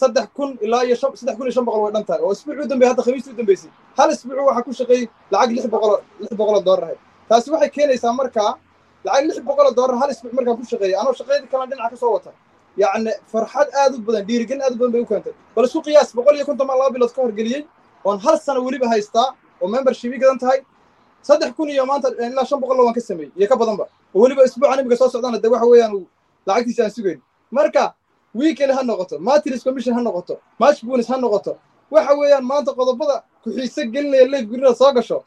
saddex kun ilaa iyo saddex kun iyo shan boqol way dhan tahay oo isbuuc u dambeeyay hadda khamiistii u dambeysay. Hal isbuuc waxaa ku shaqeeyey lacag lix boqol lix boqoloo doolar ahayd. Taasi waxay keenaysaa markaa lacag lix boqoloo doolar hal isbuuc markaa ku shaqeeyay. Anoo shaqadii kalena dhinaca ka soo wata. Yacni farxad aad u badan dhiirigelin aad u badan bay u keentay. Bal isku qiyaas boqol iyo konton laba bilood ka horgeliyey oon hal sano weliba haystaa oo membership gadan tahay. Saddex kun iyo maanta ilaa shan boqol waan ka sameeyey iyo ka badanba. Oo weliba isbuucan imiga soo socdana de waxa weeyaan lacagtiisa aan sugayn. Marka weekend ha noqoto matris commission ha noqoto match bonus ha noqoto. Waxa weeyaan maanta qodobada ku xiise gelinaya leef gurina soo gasho.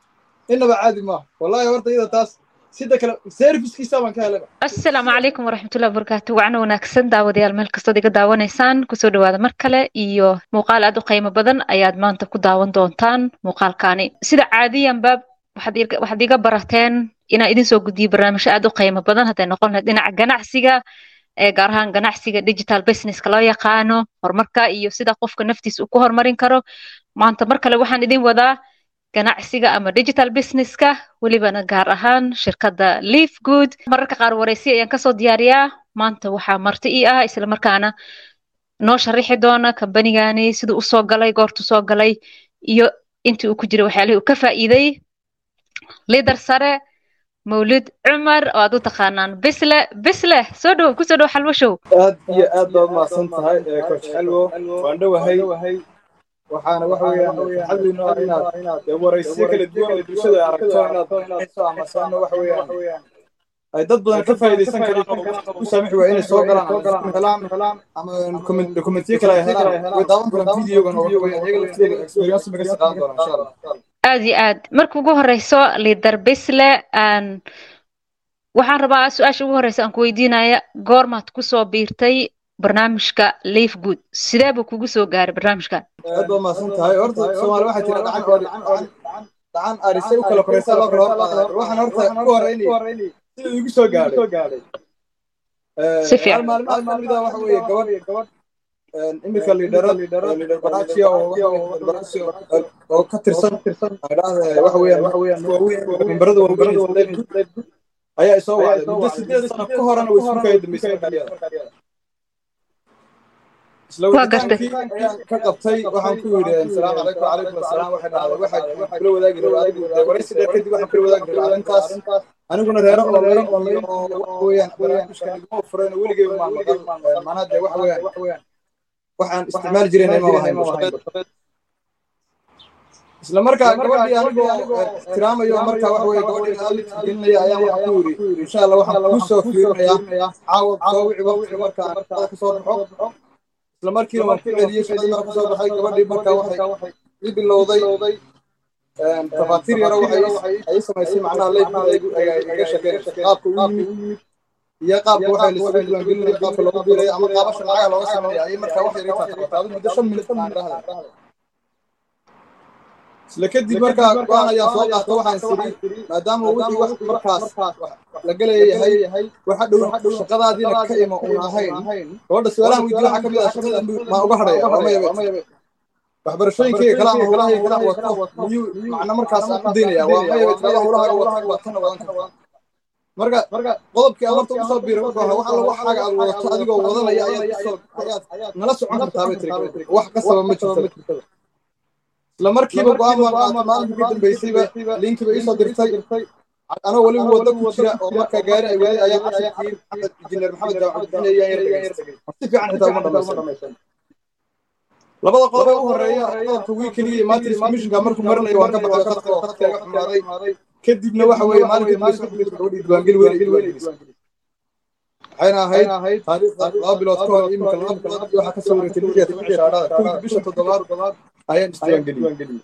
Innaba caadi maaha. Wallahi horta iyada taas sida kale servicekiisa baan ka helay. Asalaamu calaykum waraxmatullahi wabarakaatu wacna wanaagsan daawadayaal meel kastood iga daawanaysaan ku soo dhawaada mar kale iyo muuqaal aad u qiimo badan ayaad maanta ku daawan doontaan muuqaalkaani. Sida caadiyanba waxaad iga barateen inaan idin soo gudbiyo barnaamijyo aad u qiimo badan. Hadday noqon lahayd dhinaca ganacsiga gaar ahaan ganacsiga digital businesska loo yaqaano horumarka iyo sida qofka naftiisa uu ku horumarin karo. Maanta mar kale waxaan idin wadaa ganacsiga ama digital businesska welibana gaar ahaan shirkadda leaf good mararka qaar waraysi ayaan ka soo diyaariyaa. Maanta waxaa marti ii ah isla noo sharixi doona kambanigani siduu u soo galay goortu soo galay iyo intii uu ku jiray waxyaalihii uu ka faa'iiday. Liidar sare mawlid cumar oo aad u taqaanaan. Bisle bisle soo dhow ku soo dhow xalwo show. Aad iyo aad baad mahadsan tahay coach xalwo. Waan dhowahay waxaana waxa weeyaan farxaddiinu ah inaad waraysiyo kala duwan oo bulshada aragto inaad bixinayso ama saano waxa weeyaan. Ay dad badan ka faa'iidaysan karaan oo ku saamixi waa inay soo galaan helaan ama dokumentiyo kale ay helaan. Way daawan karaan videogan oo waxa weeyaan iyaga laftooda experience ma kasi qaadan doonaan insha allah aad iyo aad. Marka ugu horeyso liidar bisle aan waxaan rabaa su'aasha ugu horeysa aan ku weydiinaya goormaad ku soo biirtay barnaamijka leaf good. Sidee buu kugu soo gaaray barnaamijkan aad baa mahadsan tahay horta soomaali waxaa jira dhacan dhacan arisay u kala koreysa loo kala horqaadaa waxaan horta ku horeynay sida igu soo gaadhay si fiican. Maalmaha kamida waxa weeye gabadh imika liidharo liidhar baraajiya oo oo ka tirsan waaweyn ayaa isoo wacday muddo sideed sano ka horena way isku kaya dambeysay isla wicitaankii ayaan ka qabtay waxaan ku yidhi asalaamu calaykum calaykum asalaam waxay dhahday waxaa kula wadaagi rabaa waraysi dheer kadib waxaan kula wadaagi rabaa arrintaas aniguna reero online iyo waxa weeyaan barnaamijkan iguma furan weligay maan maqal macnaha dee waxa weeyaan waxaan isticmaali jirayna ma lahayn isla markaa gabadhii anigoo ixtiraamayo markaa waxa weeye gabadhii aali gelinaya ayaan waxa ku yidhi insha allah waxaan kuu soo fiirinayaa caawa soo wici waqtiga markaa shaqada ka soo baxo. isla markiina waan ku celiyey shaqadii markaa ka soo baxay gabadhii markaa waxay ii bilowday tafaatiir yaro waxay ay samaysay macnaha iga sheekeynaysa qaabka u yimid iyo qaabka waxa laysugu diiwaangelinaya qaabka loogu biiraya ama qaabasha lacagaha looga sameeya ayay markaa wax muddo shan minut isla kadib markaa go'aan ayaan soo qaatay waxaan siri maadaama wixii wax markaas la galayahay waxa dhow shaqadaadiina ka ima uun ahayn. gabadha su'aalahan weydiiye waxaa ka mid ah shaqada maa uga hadhaya ama yabe waxbarashooyinkayga kale ama howlahayga kale wato miyuu macna markaas aan u daynaya waa ma yabe tirada howlahaaga wato waa tana wadan karta marka marka qodobkii aan horta u soo biiray wuxuu ahaa wax alla waxaaga aad wadato adigoo wadanaya ayaad nala socon kartaa bay tiri wax kasaba ma jirto. isla markiiba go'aan baan qaatay maalinka ka dambeysayba linkiba iisoo dirtay. anoo weliba waddo ku jira oo markaa gaari ay weli casharkii maxamed injineer maxamed bixinaya si fiican xitaa uma dhamaysan labada qodob ee u horreeya qodobka wiikeliga iyo commissionka markuu marinayo waan ka baxay khadka oo iga xumaaday kadibna waxa weeye maalinka gabadhii diiwaangeli waxayna ahayd taariikhda laba bilood ka hor iminka laba bilood iyo waxaa ka soo wareegtay toban kowdii bisha toddobaad ayaan isdiiwaangeliyey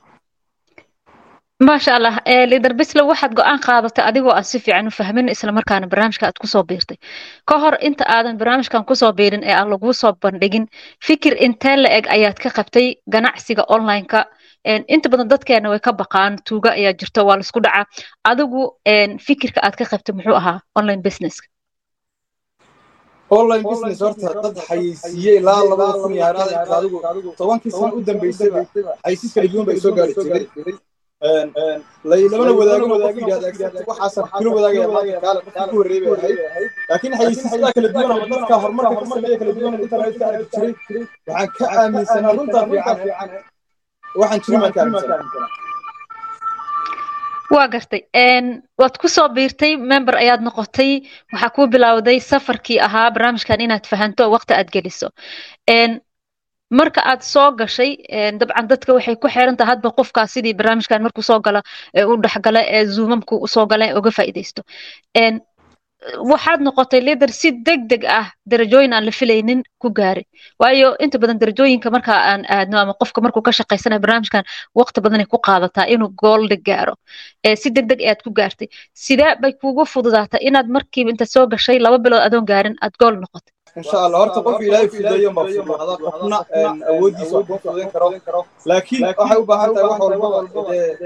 maasha allah liidar bisle waxaad go'aan qaadatay adigoo aan si fiican u fahmin islamarkaana barnaamijka aad ku soo biirtay. Ka hor inta aadan barnaamijkan ku soo biirin ee aan laguu soo bandhigin fikir intee la eg ayaad ka qabtay ganacsiga online-ka. Inta badan dadkeena way ka baqaan tuuga ayaa jirto waa la isku dhacaa. Adigu fikirka aad ka qabtay muxuu ahaa online businesska? Online business horta dad xayeysiiyey ilaa labada kun iyo haraada adigu tobankii sano u dambeysayba xayeysiis kala duwan bay soo gaari jiray lamana wadaagin oo qofku yidhahda waxaasan kula wadaagaya maanta kaale qofkii ku horreeyay bay ahayd laakiin xayeysiisyada kala duwan ama dadka horumarka ka sameeya kala duwan internetka arki jiray waxaan ka aaminsanaa runtaa fiican waxaan jirin baan ka aaminsanaa waa gartay waad ku soo biirtay member ayaad noqotay waxaa kuu bilowday safarkii ahaa barnaamijkan inaad fahanto oo waqti aad geliso marka aad soo gashay dabcan dadka waxay ku xiran tahay hadba qofkaas sidii barnaamijkan markuu soo gala u dhexgala ee zoomamku u soo gala uga faa'iidaysto waxaad noqotay leader si deg deg ah darajooyin aan la filaynin ku gaaray waayo inta badan darajooyinka marka aan aadno ama qofka markuu ka shaqaysanayo barnaamijkan waqti badanay ku qaadataa inuu goolda gaaro. Si deg deg ayaad ku gaartay. Sidee bay kuugu fududaatay inaad markiiba inta soo gashay laba bilood adoon gaarin aad gool noqotay insha allah horta qofka ilaahay fududeeyo baa fududaada qofna awoodiisa wax ku fududayn karo laakiin waxay u baahan tahay wax walbaba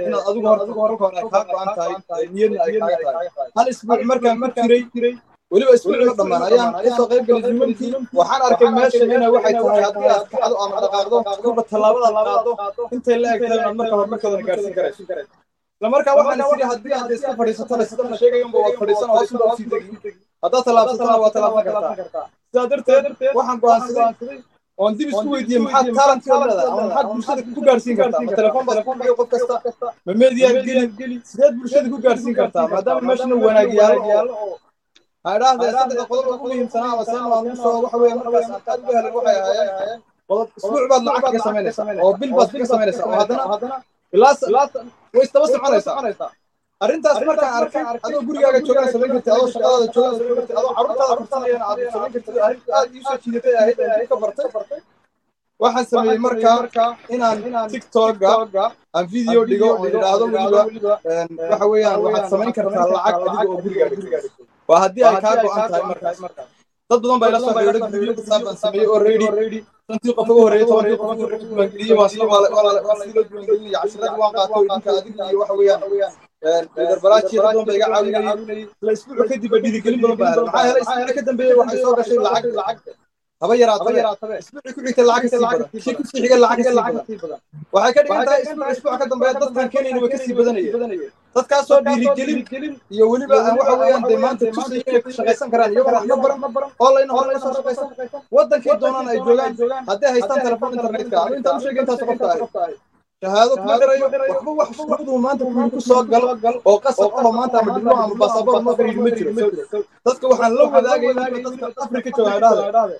inaad adigu horta marka hore kaa go-an tahay niyadna ay kaaga tahay hal isbuuc markaan ku jiray weliba isbuuc ma dhammaan ayaan ka soo qayb galay zumankii waxaan arkay meesha inay waxay tahay haddii aad kacdo ama dhaqaaqdo kuba tallaabada qaado intay la eg tahay inaad marka horumarkooda gaarsiin karayso markaa waxaan isiri haddii aad iska fadhiisatana sidana sheegayanba waad fadhiisan oo baa u sii tegi haddaad tallaabsatana waa tallaabsan kartaa sidaa darteed waxaan go'aansaday oon dib isku weydiiyey maxaad talent u leedahay ama maxaad bulshada ku gaarsiin kartaa ma telefoon baad ku biyo qof kasta ma meediyaad geli sideed bulshada ku gaarsiin kartaa maadaama meeshana wanaag yaallo oo ha idhaahdee saddexda qodob ugu muhiimsanaa ama seen waan u soo waxa weeye markaas aad uga helin waxay ahaayeen isbuuc baad lacag kaga samaynaysaa oo bil baad kaga samaynaysaa oo haddana way istaba soconaysaa arrintaas markaan arkay adoo gurigaaga joogana samayn kartid adoo shaqadaada joogana samayn kartid adoo carruurtaada korsanayana aad samayn kartid arrin aad iisoo jiidatay ahayd aan ka bartay. Waxaan sameeyey markaa inaan tiktoka aan video dhigo oo weliba waxa weeyaan waxaad samayn kartaa lacag adiga oo gurigaaga waa haddii ay kaa go-an tahay markaas dad badan baa ila soo video kitaab baan sameeyey oo ready santii qof ugu horreeyay tobankii qof diiwaangeliyey waa sida waa la diiwaangelinaya cashiradii waan qaato idinka adiga iyo waxa weeyaan darbaraaji dad badan ba iga caawinayay la isbuuc kadib dhiirigelin badan baa maxaa helay isbuuci ka dambeeyey waxay soo gashay lacag lacag haba yaraataba isbuuci ku xigtay lacag ka sii badan kii ku sii xigay lacag ka sii badan waxay ka dhigan tahay isbuuc isbuuc ka dambeeya dadkan kenayna way ka sii badanayeen dadkaasoo dhiirigelin iyo weliba waxa weeyaan dee maanta tusaya inay ku shaqaysan karaan. iyagoo waxna baran online hore ka soo shaqaysan. wadankii doonaan ay joogaan hadday haystaan telefoon internetka. anu intaan u sheegay intaas qofka ahay shahaado kuma dhirayo waxba wax shuruuduu maanta kuwi ku soo galo oo qasab ahoo maanta ama diblo ama basaboor ma jiro. dadka waxaan la wadaagay dadka afrika jooga idhahda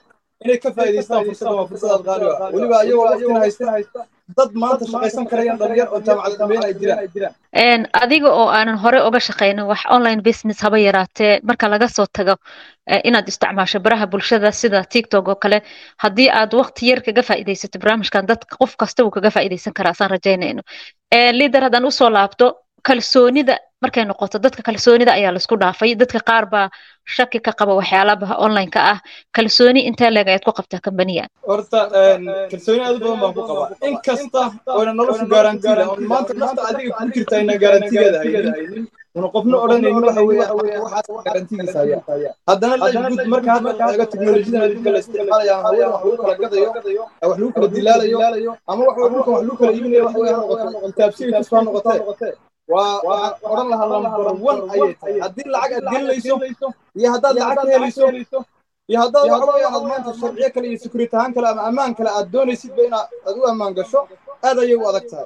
inay ka faa'iidaystaan fursadda waa fursadaad qaali ah weliba ayagoo waqtina haysta dad maanta shaqaysan karayaan dhalinyar oo jaamacad dhameyn ay jiraan adiga oo aanan hore uga shaqaynin wax online business haba yaraatee marka laga soo tago. Inaad isticmaasho baraha bulshada sida tiktok oo kale. Haddii aad waqti yar kaga faa'iidaysato barnaamijkan dad qof kasta wuu kaga faa'iidaysan karaa saan rajaynayno liader haddaan u soo laabto kalsoonida markay noqoto dadka kalsoonida ayaa la isku dhaafay. Dadka qaar baa shaki ka qaba waxyaalaha online-ka ah. Kalsooni intee leeg ayaad ku qabtaa kambaniya horta kalsooni aad u badan baan ku qabaa. In oyna noloshu garantiida oo maanta nafta adiga kugu jirta garantigeeda haynin una qofna odhanaynin waxa haya haddana lagud marka hadda eego teknolojiyadan la isticmaalaya ama hawada wax lagu kala gadayo wax lagu kala dilaalayo ama wax dhulkan wax lagu kala iibinayo wax noqoto. Kitaabsiga kasto ha waxaan odhan lahaa lambar one ayay tahay. haddii lacag aad gelinayso iyo haddaad lacag ka helayso iyo haddaad waxa weeyaan aad maanta sharciyo kale iyo security ahaan kale ama ammaan kale aad doonaysidba inaad aad u ammaan gasho aad ayay u adag tahay.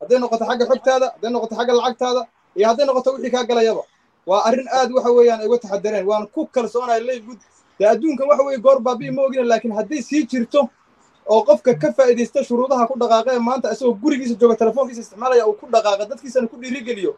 Hadday noqoto xagga xogtaada hadday noqoto xagga lacagtaada iyo hadday noqoto wixii kaa galayaba. Waa arrin aad waxa weeyaan ay uga taxadareen waan ku kalsoonahay leygud dee adduunkan waxa weeye goor baabi'i ma ogina laakiin hadday sii jirto oo qofka ka faa'iidaysta shuruudaha ku dhaqaaqa ee maanta isagoo gurigiisa jooga telefoonkiisa isticmaalaya uu ku dhaqaaqa dadkiisana ku dhiirigeliyo.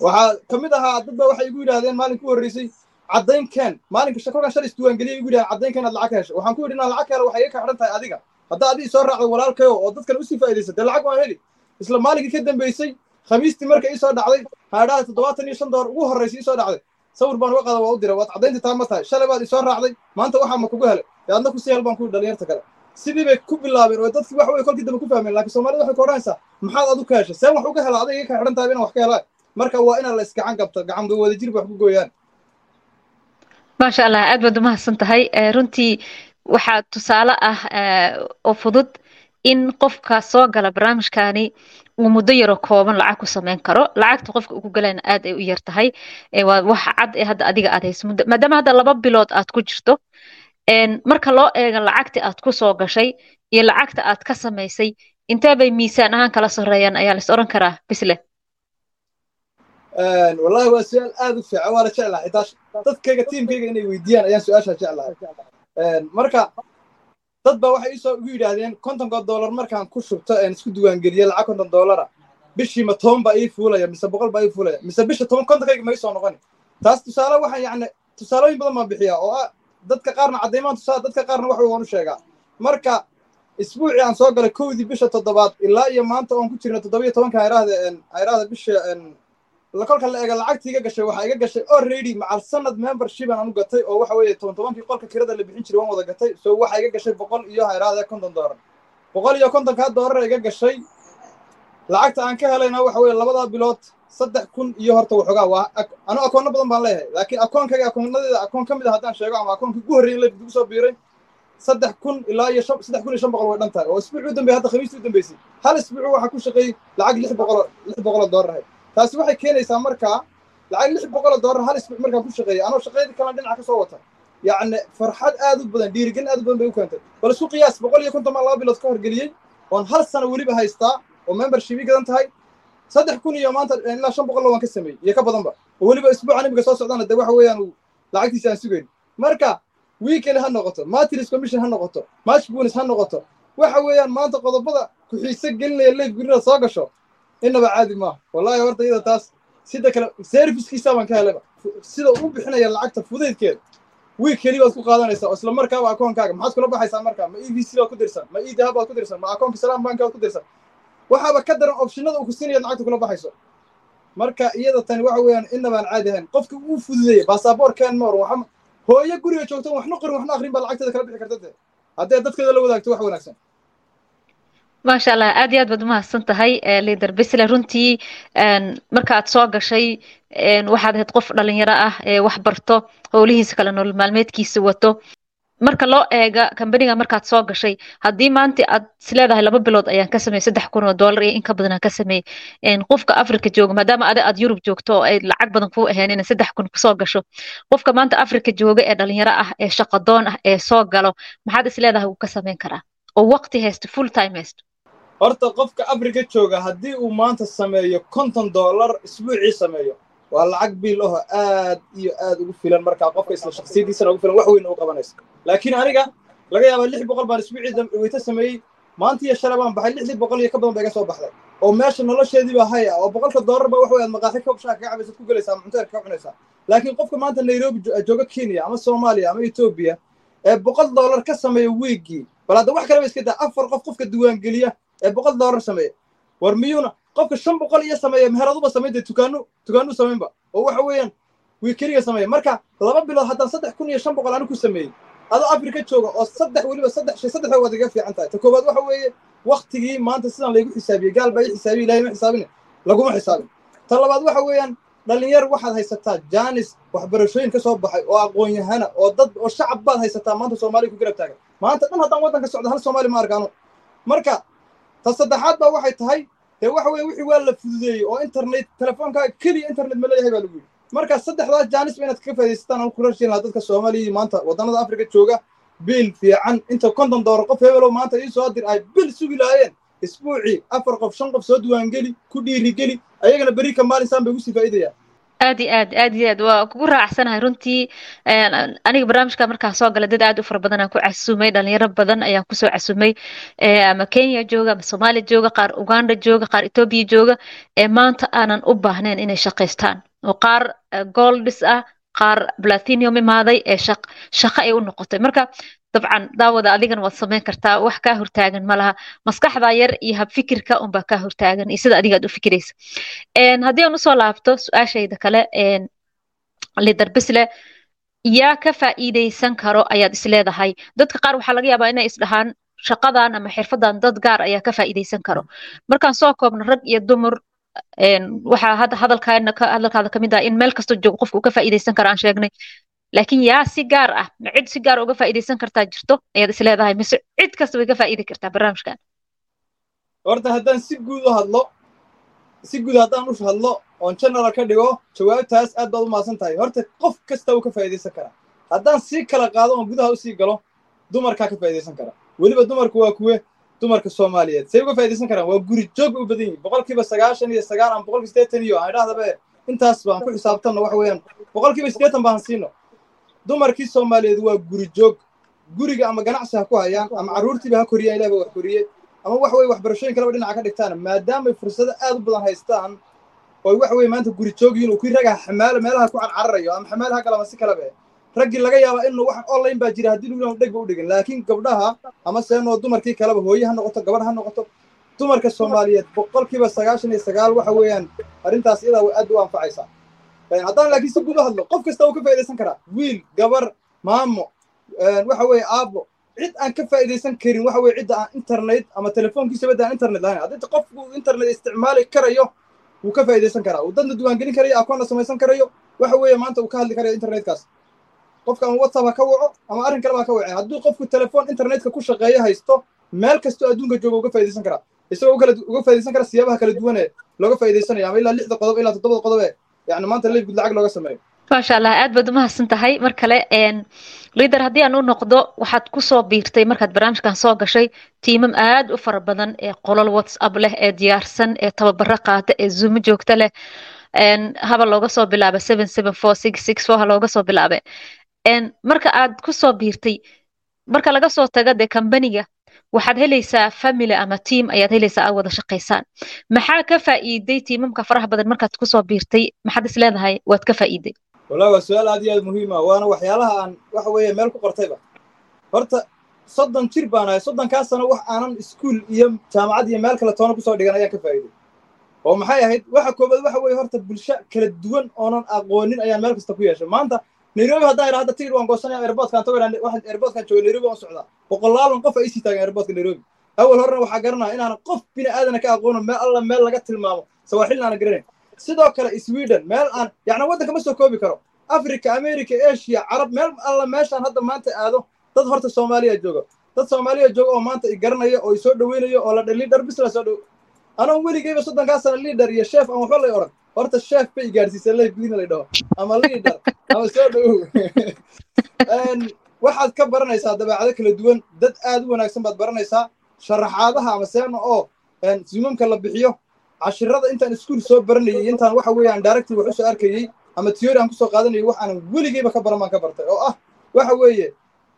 Waxaa ka mid ahaa dad ba waxay igu yidhahdeen maalin ku horreysay caddayn keen. Maalinka shakolkan shal isdiiwaangeliyay igu yidhahdeen caddayn keen aad lacag ka hesho. Waxaan ku yidhi inaan lacag ka helo waxay iga ka xidhan tahay adiga. Haddaa adii soo raacdo walaalkayo oo dadkan u sii faa'iidaysa dee lacag waan heli. Isla maalinkii ka dambeysay khamiistii marka ii soo dhacday haadhaha toddobaatan iyo shan doollar ugu horreysay ii soo dhacday. Sawir baan uga qaada waa u diray waad caddaynta taa ma tahay. Shalay baad ii soo raacday maanta waxaa ma kugu helay. Dee adna ku sii hel baan ku dhalinyarta kale sidii bay ku bilaabeen oo dadkii waxa weye kolkii dambe ku fahmeen laakiin soomaalida waxay ka odhanaysaa maxaad adu ka heshay seen wax uga hela adiga ka xidhan tahay inaan wax ka helaan marka waa inaan la isgacan qabto gacan wada jirba wax ku gooyaan. Maasha allah aad baad umahadsan tahay. Runtii waxaa tusaale ah oo fudud in qofka soo gala barnaamijkani uu muddo yaroo kooban lacag ku sameyn karo. Lacagta qofka ugu galayna aad ay u yar tahay waa waxa cad ee hadda adiga aad maadaama hadda laba bilood aad ku jirto marka loo eego lacagta aad ku soo gashay iyo lacagta aad ka samaysay intee bay miisaan ahaan kala sarreeyaan? Ayaa lais odhan karaa bisle wallahi waa su'aal aad u fiican waana jeclahay. Xitaa dadkayga tiimkayga inay weydiiyaan ayaan su'aashaa jeclahay. Marka dad baa waxay isoo ugu yidhaahdeen kontonka dollar markaan ku shubto een isku diiwaangeliye lacag konton dollara. Bishii ma toban baa ii fuulaya mise boqol baa ii fuulaya mise bisha toban kontonkayga ma ii noqoni. Taas tusaale waxaan yacni tusaalooyin badan baan bixiyaa oo ah dadka qaarna caddaymaan tusaale dadka qaarna wax waan u sheegaa. Marka isbuucii aan soo galay kowdii bisha toddobaad ilaa iyo maanta oon ku jirna toddobiyo tobanka hayraahda hayraahda bisha kolka la eega lacagtii iga gashay waxaa iga gashay already macal sanad membershipan aan u gatay oo waxa weeye toban tobankii qolka kirada la bixin jiray waan wada gatay. So waxaa iga gashay boqol iyo hayraahda konton doolar. Boqol iyo kontonkaa doolar iga gashay. Lacagta aan ka helayna waxa weeye labadaa bilood saddex kun iyo horta waxoogaa waa anu akoonno badan baan leeyahay laakiin akoonkayga akoonadeeda akoon ka mid a haddaan sheego ama akoonkii ugu horreeyay leef ugu soo biiray saddex kun ilaa iyo saddex kun iyo shan boqol way dhan oo isbuuc u dambeeyay hadda khamiistii u dambeysay. Hal isbuuc waxaa ku shaqeeyey lacag lix boqoloo lix boqoloo doolar ahayd. Taasi waxay keenaysaa markaa lacag lix boqoloo doolar hal isbuuc markaa ku shaqeeyay. Anoo shaqeydii kalena dhinaca ka soo wata. Yacni farxad aad u badan dhiirigelin aad u badan bay u keentay. Bal isku qiyaas boqol iyo konton baan laba bilood ka horgeliyey oon hal sano weliba haystaa oo membershipii gadan tahay saddex kun iyo maanta ilaa shan boqol waan ka sameeyey. Iyo ka badanba. Oo weliba isbuucan imiga soo socdana dee waxa weeyaan lacagtiisa aan sugayn. Marka weekend ha noqoto matris commission ha noqoto match bonus ha noqoto waxa weeyaan maanta qodobada ku-xiise gelinaya leif gurina soo gasho innaba caadi maaha. Wallahi horta iyada taas sida kale servicekiisa baan ka helayba sida uu bixinaya lacagta fudaydkeeda wiig keli baad ku qaadanaysaa oo isla markaaba akoonkaaga maxaad kula baxaysaa marka? Ma e v c baad ku dirsan ma e dahab baad ku dirsan ma akoonka salaam bank baad ku dirsan waxaaba ka daran opshinada uu ku siinaya lacagta kula baxayso. Marka iyada tani waxa weeyaan innabaan caadi ahayn. Qofkii uu fududeeyey baasaboor ken mor waxa hooyo guriga joogto waxna qorin waxna akrin baa lacagteeda kala bixi karta dee. Haddii aad dadkeeda la wadaagto wax wanaagsan. Maasha allah aad iyo aad baad umahadsan tahay liader bisle runtii markaad soo gashay waxaad ahayd qof dhalinyaro ah ee wax barto howlihiisa kale nolol maalmeedkiisa wato marka loo eega kambaniga markaad soo gashay haddii maanta aad isleedahay laba bilood ayaan ka sameeyey saddex kun oo dollar iyo in badan aan ka sameeyey qofka africa jooga maadaama adi aad yurub joogto oo ay lacag badan kuu ahayn inay saddex kun ku soo gasho qofka maanta africa jooga ee dhalinyaro ah ee shaqadoon ah ee soo galo maxaad isleedahay wuu ka sameyn karaa? Oo waqti haysto full time haysto? Horta qofka africa jooga haddii uu maanta sameeyo konton dollar isbuucii sameeyo waa lacag biil aho aad iyo aad ugu filan markaa qofka isla shaksiyadiisana ugu filan wax weyn u qabanayso. Laakiin aniga laga yaabaa lix boqol baan isbuucii weyta sameeyey. Maanta iyo shalay baan baxay lixdii boqol iyo ka badan ba iga soo baxday. Oo meesha nolosheedii baa haya oo boqolka dollar ba wax weyaad maqaaxi ka shaa kaga cabaysa ku gelaysaa cunteer kaga cunaysaa laakiin qofka maanta nairobi jooga kenya ama soomaaliya ama etoobiya ee boqol dollar ka sameeya wiiggii bal hadda wax kaleba iska daa afar qof qofka diiwaangeliya ee boqol dollar sameeya war miyuuna qofka shan boqol iyo sameeya meheraduba samayn dee tukaanu samaynba oo waxa weeyaan wii keliga marka laba bilood haddaan saddex kun iyo shan boqol anu ku sameeyey adoo africa jooga oo saddex weliba saddex shay saddex waad iga fiican tahay. Ta koowaad waxa weeye waktigii maanta sidan laygu xisaabiyey gaal baa ii xisaabiye ilahay ma xisaabine laguma xisaabin. Ta labaad waxa weeyaan dhalinyar waxaad haysataa janis waxbarashooyin ka soo baxay oo aqoon-yahana oo dad oo shacab baad haysataa maanta soomaaliya ku garab taagan. Maanta dhan haddaan waddanka socdo hal soomaali ma arkaano. Marka ta saddexaad baa waxay tahay dee waxa weeye wixii waa la fududeeyey oo internet telefoonkaaga keliya internet ma leeyahay baa lagu yidhi. Marka saddexdaas jaanis ba inaad kaga faa'idaysataan aan ku rashin lahaa dadka soomaaliya maanta waddannada africa jooga biil fiican inta konton doolar qof hebelow maanta ii soo dir ay bil sugi lahaayeen. Isbuucii afar qof shan qof soo diiwaangeli ku dhiirigeli ayagana beri ka maalinsaan bay ugu sii faa'idayaan aad iyo aad aad iyo aad. Waa kugu raacsanahay runtii aniga barnaamijka markaa soo gala dad aad u fara badan aan ku casumay dhalinyaro badan ayaan ku soo casumay ama kenya jooga ama soomaaliya jooga qaar uganda jooga qaar etoobiya jooga ee maanta aanan u baahnayn inay shaqaystaan. Oo qaar goldis ah qaar platinium imaaday ee shaqo ay u noqotay. Marka dabcan daawada adigana waad samayn kartaa wax kaa hortaagan ma laha. Yar iyo habfikirka unbaa kaa hortaagan iyo sida adiga aad u fikiraysa haddii aan u soo laabto su'aashayda kale lider bisle yaa ka faa'iidaysan karo ayaad isleedahay dadka qaar waxaa laga yaabaa inay isdhahaan shaqadan ama xirfadan dad gaar ayaa ka faa'iidaysan karo. Markaan soo koobno rag iyo dumar waxaa hadalkaada ka mid ah in meel kastoo joogo qofka uu ka faa'iidaysan karo aan sheegnay laakiin yaa si gaar ah ma cid si gaar uga faa'iidaysan kartaa jirto ayaad isleedahay mise cid kasta way ka faa'idi kartaa barnaamijkan. Horta haddaan si guud u hadlo si guud haddaan u hadlo oon general ka dhigo jawaabtaas aad baad u mahadsan tahay. Horta qof kasta uu ka faa'iidaysan karaa. Haddaan sii kala qaado oon gudaha u sii galo dumarkaa ka faa'iidaysan kara weliba dumarku waa kuwe dumarka soomaaliyeed. Say uga faa'iidaysan karaan waa guri joog u badan yihiin boqolkiiba sagaashan iyo sagaal ama boqolkiiba siddeetan iyo aan idhahdaba intaas baan ku xisaabtanno waxa weeyaan. Boqolkiiba siddeetan baan siino dumarkii soomaaliyeed waa guri joog guriga ama ganacsi ha ku hayaan ama carruurtiiba ha koriyaan ilaah ba wax koriye. Ama waxa weye waxbarashooyin kaleba dhinaca ka dhigtaan maadaamay fursado aad u badan haystaan oo waxa weye maanta guri joog yihiin uu kii ragaa xamaalo meelaha ku carcararayo ama xamaal ha galama si kalaba raggii laga yaaba inuu wax online baa jira haddii lagu dhegba u dhigin laakiin gabdhaha ama seenoo dumarkii kaleba hooye ha noqoto gabadh ha noqoto dumarka soomaaliyeed boqolkiiba sagaashan iyo sagaal waxa weeyaan arrintaas iyadaa aad u anfacaysaa haddaan laakiin si guud u hadlo qof kasta uu ka faa'iidaysan karaa wiil gabar maamo waxa weeye aabbo. Cid aan ka faa'iidaysan karin waxa weye cidda aan internet ama telefoonkiisa badda aan internet lahayn. Haddii qofku internet isticmaali karayo wuu ka faa'iidaysan karaa. Uu dadna diiwaangelin karayo akoonna samaysan karayo waxa weeye maanta uu ka hadli karayo internetkaas. Qofka ama whatsapp ha ka waco ama arrin kaleba ha ka wace hadduu qofku telefoon internetka ku shaqeeyo haysto meel kastoo adduunka jooga uga faa'iidaysan karaa. Isagoo uga faa'iidaysan kara siyaabaha kala duwan ee looga faa'iidaysanaya ama ilaa lixda qodob ilaa toddobada qodob ee yani maanta gud lacag looga sameeyo maasha allah aad baad umahadsan tahay mar kale liader haddii aan u noqdo waxaad ku soo biirtay markaad barnaamijkan soo gashay tiimam aad u fara badan ee qolol whatsapp leh ee diyaarsan ee tababaro qaata ee zuumo joogta leh haba looga soo bilaaba ha looga soo bilaabe marka aad ku soo biirtay marka laga soo taga dee kambaniga waxaad helaysaa family ama team ayaad helaysaa aad wada shaqaysaan. Maxaa ka faa'iiday tiimamka faraha badan markaad ku soo biirtay? Maxaad is leedahay? Waad ka faa'iiday. Wallahi waa su'aal aad iyo aad muhiim ah waana waxyaalaha aan waxa weeye meel ku qortayba horta soddon jir baan ahay soddonkaa wax aanan iskuul iyo jaamacad iyo meel kale toona ku soo dhigan ayaan ka faa'iiday. Oo maxay ahayd? Waxa koobaad waxa weeye horta bulsho kala duwan oonan aqoonin ayaan meel kasta ku yeeshay. Maanta nairobi haddaan idhaa hadda tigir waan goosanaya airportkaan tago waxaan airportkaan jooga nairobi waan socdaa. Boqolaalan qof ay sii taagan airportka nairobi. Awal horena waxaa garanaya inaanan qof bini aadana ka aqoono meel alla meel laga tilmaamo sawaaxilna aanan garanayn. Sidoo kale sweden meel aan yacni waddanka ma soo koobi karo. Africa america asia carab meel alla meeshaan hadda maanta aado. Dad horta soomaaliya jooga dad soomaaliya jooga oo maanta i garanaya oo i soo dhaweynayo oo la liidhar bis soo dhow. Anoo weligeyba soddonkaa sana liidhar iyo sheef aan waxba lay odhan horta sheef bay gaarsiisay lay gudina lay dhaho. Ama liidhar ama soo dhowow waxaad ka baranaysaa dabeecado kala duwan. Dad aad u wanaagsan baad baranaysaa. Sharaxaadaha ama seena oo sumamka la bixiyo. Cashirada intaan iskuul soo baranayay intaan waxa weeyaan directive wax u soo arkayey ama theory aan ku soo qaadanayay wax aanan weligeyba ka baran baan ka bartay. Oo ah waxa weeye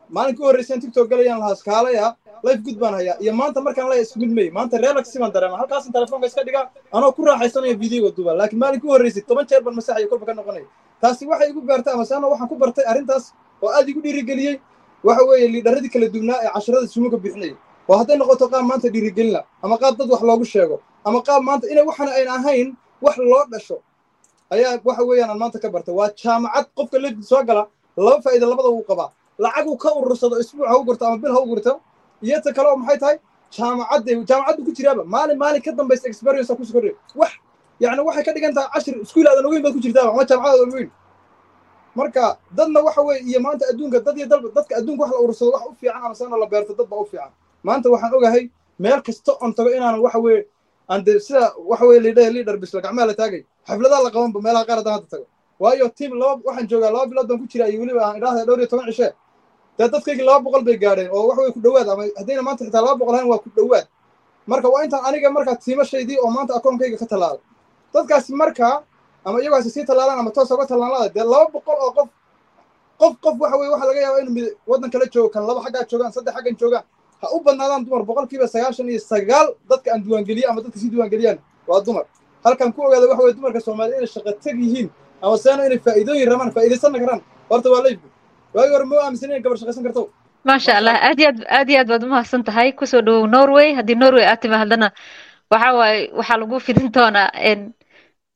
maalinka u horreysaan tiktok galayaan lahaa skaalaya life good baan hayaa. Iyo maanta markaan laya isku mid may maanta relaxi baan dareema halkaasan telefoonka iska dhigaa anoo ku raaxaysanaya videoga duba. Laakiin maalinka u horreysay toban jeer baan masaxaya kolba ka noqonaya taasi waxay igu beertay ama seano waxaan ku bartay arrintaas oo aad igu dhiirigeliyey. Waxa weeye liidharadii kala duwnaa ee cashirada sumuka bixinayay oo hadday noqoto qaab maanta dhiirigelina ama qaab dad wax loogu sheego ama qaab maanta inay waxan ayn ahayn wax loo dhasho. Ayaa waxa weeyaan aan maanta ka bartay. Waa jaamacad qofka lefdi soo gala laba faa'iida labada wuu qabaa. Lacag uu ka urursado isbuuc ha u gurto ama bil ha u gurto iyo ta kale oo maxay tahay? Jaamacadde jaamacaddu ku jiraaba. Maalin maalin ka dambaysa experience ku soo wax yacni waxay ka dhigan tahay cashir iskuul aadan ogeyn baad ku jirtaaba ama jaamacad aadan ogeyn marka dadna waxa weeye iyo maanta adduunka dad iyo dalba dadka adduunka wax la urursado wax u fiican ama sana la beerto dad u fiican. Maanta waxaan ogahay meel kasta on tago inaanan waxa weeye aan sida waxa weeye liidhaha liidhar bisla gacmaha la taagay xafladaha la qabanba meelaha qaar haddaan hadda tago. Waayo tiim laba waxaan joogaa laba bilood baan ku jiraa iyo weliba aan idhaahda dhowr iyo toban cishe dee dadkaygii laba boqol bay gaadheen oo wax wey ku dhowaad ama haddayna maanta xitaa laba boqol ahayn waa ku dhowaad. Marka waa intaan aniga markaa tiimashaydii oo maanta akoonkayga ka tallaalay dadkaasi markaa ama iyagaasi sii tallaalaan ama toos uga tallaanlaada dee laba boqol oo qof qof qof waxa weye waxa laga yaaba inuu mid waddan kala joogo kan laba xaggaa joogaan saddex xaggan joogaan ha u badnaadaan dumar boqolkiiba sagaashan iyo sagaal dadka aan diiwaangeliye ama dadka sii diiwaangeliyaan. Waa dumar. Halkan ku ogaada waxa weye dumarka soomaaliya inay shaqo teg yihiin ama seena inay faa'iidooyin rabaan faa'iidaysanna karaan horta waa leybku waagi hore ma aaminsan inay gabar shaqaysan karto? Maasha allah aad iyo aad aad iyo aad baad umahadsan tahay. Kusoo dhowow norway. Haddii norway aad timaadana waxa waaye waxaa lagu fidin doonaa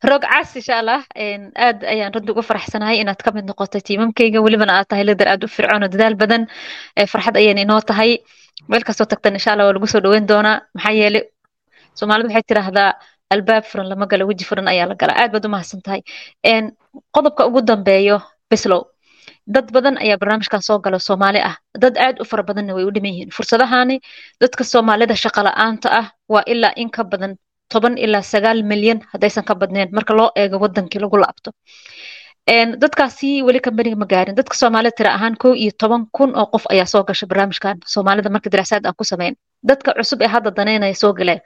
roog cas insha allah aad ayaan runtii ugu faraxsanahay inaad ka mid noqotay tiimamkayga welibana aad tahay lidar aad u fircoon oo dadaal badan farxad ayayna inoo tahay. Meel kastoo tagtan insha allah waa lagu soo dhoweyn doonaa. Maxaa yeelay soomaalidu waxay tiraahdaa albaab furan lama gala weji furan ayaa la galaa aad baad u mahadsan tahay. Qodobka ugu dambeeyo bislow. Dad badan ayaa barnaamijkan soo gala soomaali ah. Dad aad u fara badanna way u dhiman yihiin. Fursadahani dadka soomaalida shaqa la'aanta ah waa ilaa in ka badan toban ilaa sagaal milyan haddaysan ka badneen marka loo eego wadankii lagu laabto. Dadkaasi weli kambaniga ma gaarin. Dadka soomaalida tira ahaan kow iyo toban kun oo qof ayaa soo gasha barnaamijkan. Soomaalida marka diraasaad aan ku samayn dadka cusub ee hadda daneynaya soo galeen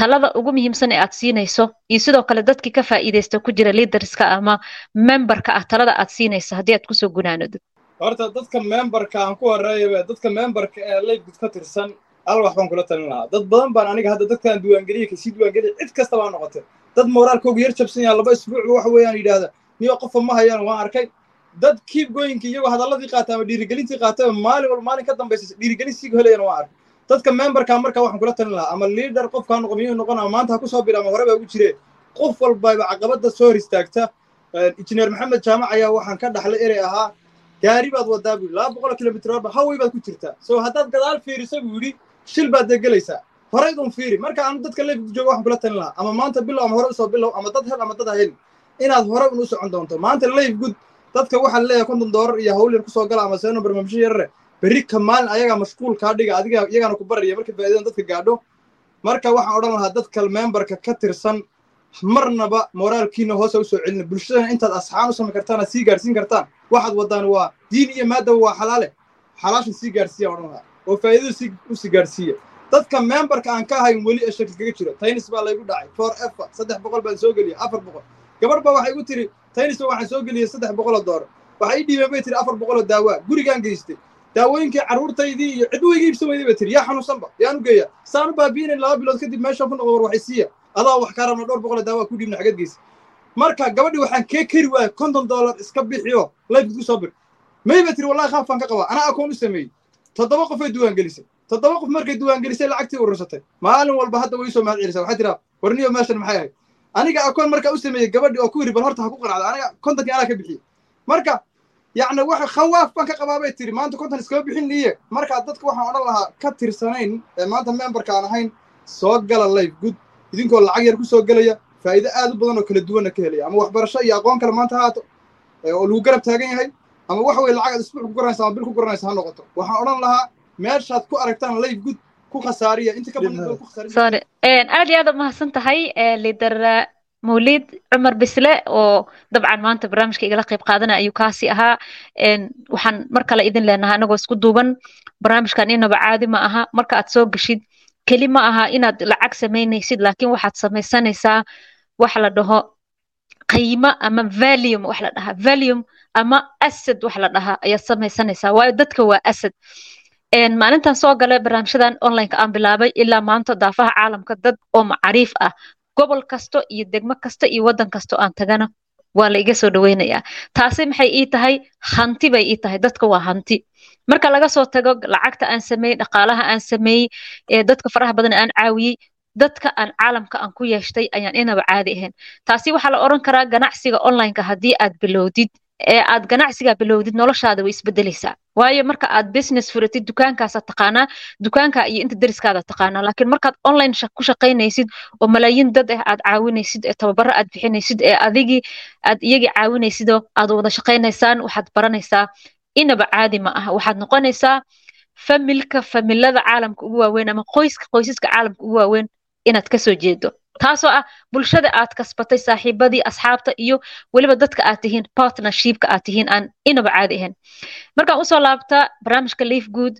talada ugu muhiimsan ee aad siinayso iyo sidoo kale dadkii ka faa'iidaysta ku jira liidarska ama memberka ah talada aad siinayso haddii aad ku soo gunaanodid horta dadka memberka aan ku horeeyaba dadka memberka ee laybgud ka tirsan al wax baan kula talin lahaa. Dad badan baan aniga hadda dadkaan diiwaangeliya ka sii diiwaangeliya cid kasta baa noqotay. Dad moraalkooga yar jabsan laba isbuucba waxa weeyaan yidhaahda. Niyo qofa ma hayaan waan arkay. Dad keep goyinka iyagoo hadalladii qaata ama dhiirigelintii qaata maalin walba maalin ka dambaysa dhiirigelin sii helayaan waan arkay. Dadka memberka marka waxaan kula talin lahaa. Ama leader qofka ha noqon ama maanta ha ku soo ugu jiree qof walbayba caqabada soo hor istaagta. Injineer maxamed jaamac ayaa waxaan ka dhaxlay erey ahaa. Gaari baad wadaa buu laba boqol kilomitr horba haway baad ku jirtaa. So haddaad gadaal fiiriso buu yidhi shil baad degelaysaa horaydun fiiri. Marka aanu dadka leefka jooga waxaan kula talin lahaa ama maanta bilow ama hore u soo bilow ama dad hel ama dad helin inaad hore un u socon doonto. Maanta leif good dadka waxaa leeyahay konton doolar iyo hawl yar ku soo gala ama seeno barnaamijyo yarare. Berri ka maalin ayagaa mashquul kaa dhiga adiga iyagaana ku baraya marka faa'iidadan dadka gaadho. Marka waxaan odhan lahaa dadka memberka ka tirsan marnaba moraalkiina hoose u soo celina. Bulshadana intaad asxaan u samayn kartaan aad sii gaarsiin kartaan. Waxaad wadaan waa diin iyo maadaba waa xalaale. Xalaashan sii gaarsiiya odhan lahaa oo faa'iidadu si u sii gaarsiiya. Dadka memberka aan ka ahayn weli ee shaki kaga jiro taynis baa laygu dhacay. For efa saddex boqol baan soo geliyay afar boqol. Gabadh baa waxay igu tiri taynisba waxaan soo geliyey saddex boqoloo doolar waxay ii dhiibeen bay tiri afar boqoloo daawaa gurigaan geystay. Daawooyinkii carruurtaydii iyo cid weyga iibsan bay tiri yaa xanuunsanba yaan u geeya. Saan u baabiinay laba bilood kadib meeshaan ku noqdo war waxay siiya adaa wax kaa rabna dhowr boqoloo daawaa ku dhiibna xagad geysa marka gabadhii waxaan kee keri waaya konton doolar iska bixiyo layfkid ku soo bir may bay tiri wallahi khaaf baan ka qabaa anaa akoon u sameeyey toddoba qofay diiwaangelisay toddoba qof markay diiwaangelisay lacagtii urursatay maalin walba hadda way soo mahad celisa waxay tiraa warniyo meeshan maxay ahayd aniga akoon markaa u sameeyey gabadhii oo ku yidhi bal horta ha ku qanacda aniga kontonkii anaa ka bixiyey. Marka yacni waxa khawaaf baan ka qabaa bay tiri maanta konton iskama bixin liye markaa dadka waxaan odhan lahaa ka tirsanayn ee maanta memberka aan ahayn soo gala life good idinkoo lacag yar ku soo gelaya faa'iido aad u badan oo kala duwanna ka helaya ama waxbarasho iyo aqoon kale maanta haato oo lagu garab taagan yahay ama waxa weye lacag aad isbuuc ku garanaysa ama bil ku garanaysa ha noqoto. Waxaan odhan lahaa meeshaad ku aragtaan life good ku khasaariya. Inta ka badan ku sorry. Aad iyo aad umahadsan tahay lider mawlid cumar bisle oo dabcan maanta barnaamijka igala qayb qaadana ayuu kaasi ahaa. Waxaan mar kale idin leenahay anagoo isku duuban barnaamijkan inaba caadi ma aha. Marka aad soo geshid keli ma aha inaad lacag samaynaysid laakiin waxaad samaysanaysaa wax la dhaho qiimo ama valium wax la dhahaa valium ama asad wax la dhahaa ayaad samaysanaysaa. Waayo dadka waa asad maalintan soo gala barnaamijyadan onlineka aan bilaabay ilaa maanta daafaha caalamka dad oo macariif ah. Gobol kasto iyo degmo kasta iyo waddan kasto aan tagana waa la iga soo dhaweynayaa. Taasi maxay ii tahay? Hanti bay ii tahay. Dadka waa hanti. Marka laga soo tago lacagta aan sameeyey dhaqaalaha aan sameeyey dadka faraha badan aan caawiyey dadka aan caalamka aan ku yeeshtay ayaan inaba caadi ahayn. Taasi waxaa la odhan karaa ganacsiga onlineka haddii aad bilowdid. Ee aad ganacsiga bilowdid noloshaada way isbedelaysaa. Waayo marka aad business furatid dukaankaasaad taqaanaa dukaanka iyo inta deriskaada taqaanaa. Laakiin markaad online ku shaqaynaysid oo malaayiin dad ah aad caawinaysid ee tababaro aad bixinaysid ee adigii aad iyagii caawinaysidoo aad wada shaqaynaysaan waxaad baranaysaa. Inaba caadi ma aha. Waxaad noqonaysaa familka familada caalamka ugu waaweyn ama qoyska qoysaska caalamka ugu waaweyn inaad ka soo jeedo. Taasoo ah bulshada aad kasbatay saaxiibadii asxaabta iyo weliba dadka aad tihiin partnershipka aad tihiin aan inaba caadi ahayn. Markaan u soo laabta barnaamijka liif good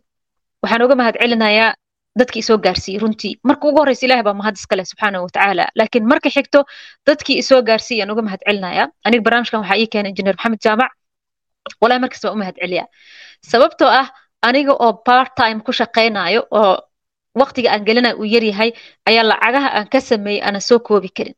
waxaan uga mahad celinayaa dadkii isoo gaarsiiyey runtii. Marka ugu horreysa ilahi baa mahad iskale subxaanahu watacaala laakiin marka xigto dadkii isoo gaarsiiyey aan uga mahad celinayaa aniga barnaamijkan waxaa ii keenay injineer maxamed jaamac. Walahi markas baan u mahad celiyaa sababtoo ah aniga oo part time ku shaqaynayo oo waqtiga aan gelinayo uu yaryahay ayaa lacagaha aan ka sameeyey aanan soo koobi karin